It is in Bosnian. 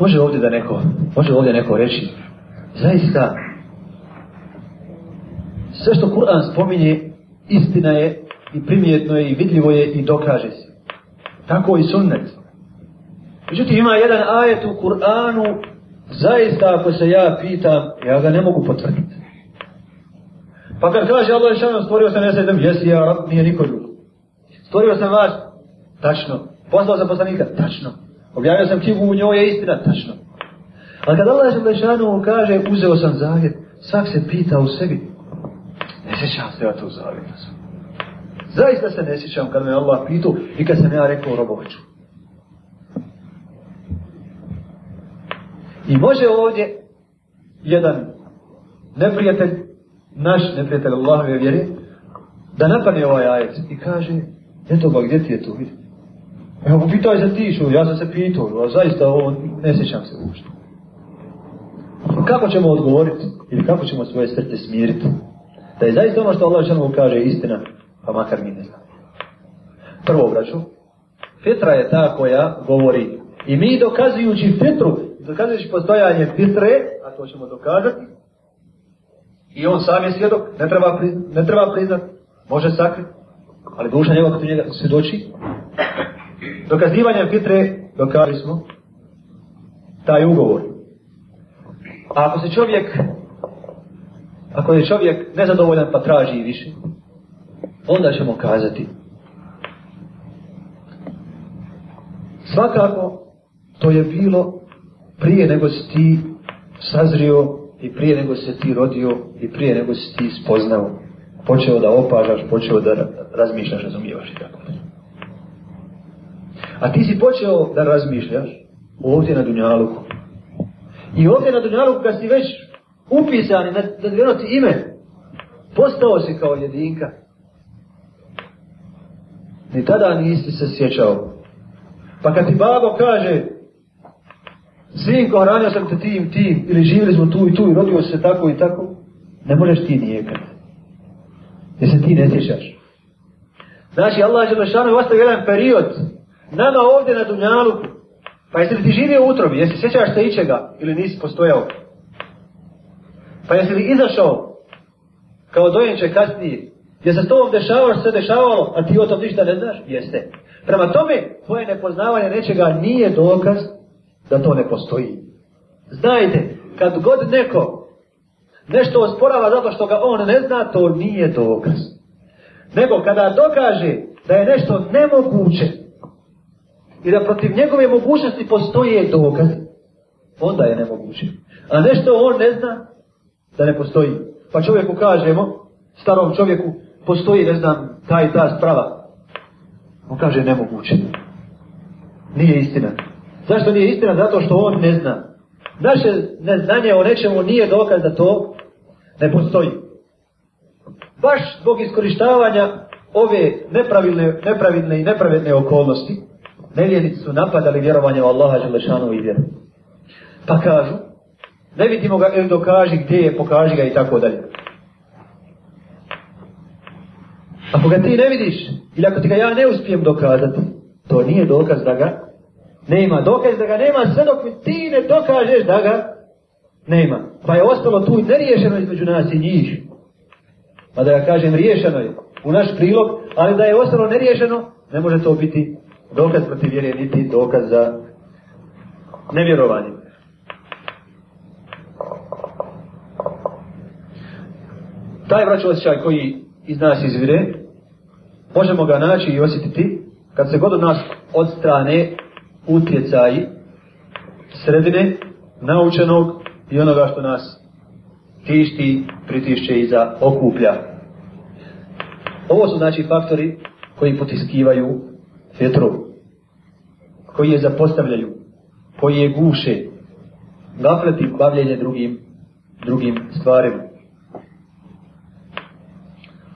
Može ovdje da neko, može ovdje neko reći, zaista, sve što Kur'an spominje, istina je i primjetno je i vidljivo je i dokaže se. Tako i sunnet. Međutim, ima jedan ajet u Kur'anu, zaista ako se ja pitam, ja ga ne mogu potvrditi. Pa kad kaže Allah šalim, stvorio sam ja jesi ja nije niko drugo. Stvorio sam vas, tačno. Poslao sam poslanika, tačno. Objavio sam knjigu, u njoj je istina, tačno. Ali kad Allah on kaže, uzeo sam zavjet, svak se pita u sebi, ne sjećam se ja to zavjeta Zaista se ne sjećam kad me Allah pitao i kad sam ja rekao roboviću. I može ovdje jedan neprijatelj, naš neprijatelj Allahove vjeri, da napadne ovaj ajet i kaže, eto ba gdje ti je tu, Evo, pitaj se ti što, ja sam se pitao, a zaista ovo ne sjećam se uopšte. Kako ćemo odgovoriti ili kako ćemo svoje srce smiriti? Da je zaista ono što Allah šanom kaže istina, pa makar mi ne znam. Prvo obraću, Petra je ta koja govori. I mi dokazujući fitru, dokazujući postojanje fitre, a to ćemo dokazati, i on sam je svjedok, ne treba, priznati, ne treba priznat, može sakriti, ali duša njega kod njega svjedoči, Dokazivanjem fitre dokazali smo taj ugovor. A ako se čovjek ako je čovjek nezadovoljan pa traži i više, onda ćemo kazati Svakako, to je bilo prije nego si ti sazrio i prije nego se ti rodio i prije nego si ti spoznao. Počeo da opažaš, počeo da razmišljaš, razumijevaš i tako a ti si počeo da razmišljaš ovdje na Dunjaluku. I ovdje na Dunjaluku kad si već upisan i nadvjerno ti ime, postao si kao jedinka. Ni tada nisi se sjećao. Pa kad ti babo kaže, sinko, ranio sam te tim, tim, ili živjeli smo tu i tu i rodio se tako i tako, ne možeš ti nijekati. Jer se ti ne sjećaš. Znači, Allah je ostavio jedan period nama ovdje na Dunjalu, pa jesi li ti živio u utrobi, jesi sjećaš se ičega ili nisi postojao? Pa jesi li izašao kao dojenče kasnije, gdje se s tobom dešavao što se dešavalo, a ti o tom ništa ne znaš? Jeste. Prema tome, tvoje nepoznavanje nečega nije dokaz da to ne postoji. Znajte, kad god neko nešto osporava zato što ga on ne zna, to nije dokaz. Nego kada dokaže da je nešto nemoguće, i da protiv njegove mogućnosti postoje dokaz onda je nemoguće. A nešto on ne zna da ne postoji. Pa čovjeku kažemo, starom čovjeku, postoji, ne znam, ta i ta sprava. On kaže nemoguće. Nije istina. Zašto nije istina? Zato što on ne zna. Naše neznanje o nečemu nije dokaz da to ne postoji. Baš zbog iskorištavanja ove nepravilne, nepravilne i nepravedne okolnosti, nevjernici su napadali vjerovanje u Allaha Želešanu i vjeru. Pa kažu, ne vidimo ga, ili dokaži gdje je, pokaži ga i tako dalje. Ako ga ti ne vidiš, ili ako ti ga ja ne uspijem dokazati, to nije dokaz da ga nema. Dokaz da ga nema sve dok mi ti ne dokažeš da ga nema. Pa je ostalo tu neriješeno između nas i njih. Pa da ga kažem riješeno je u naš prilog, ali da je ostalo neriješeno, ne može to biti dokaz protiv vjere niti dokaz za nevjerovanje. Taj vraću osjećaj koji iz nas izvire, možemo ga naći i osjetiti kad se god od nas strane utjecaji sredine, naučenog i onoga što nas tišti, pritišće i okuplja. Ovo su znači faktori koji potiskivaju vjetrov, koji je zapostavljaju, koji je guše, naprotiv bavljenje drugim, drugim stvarima.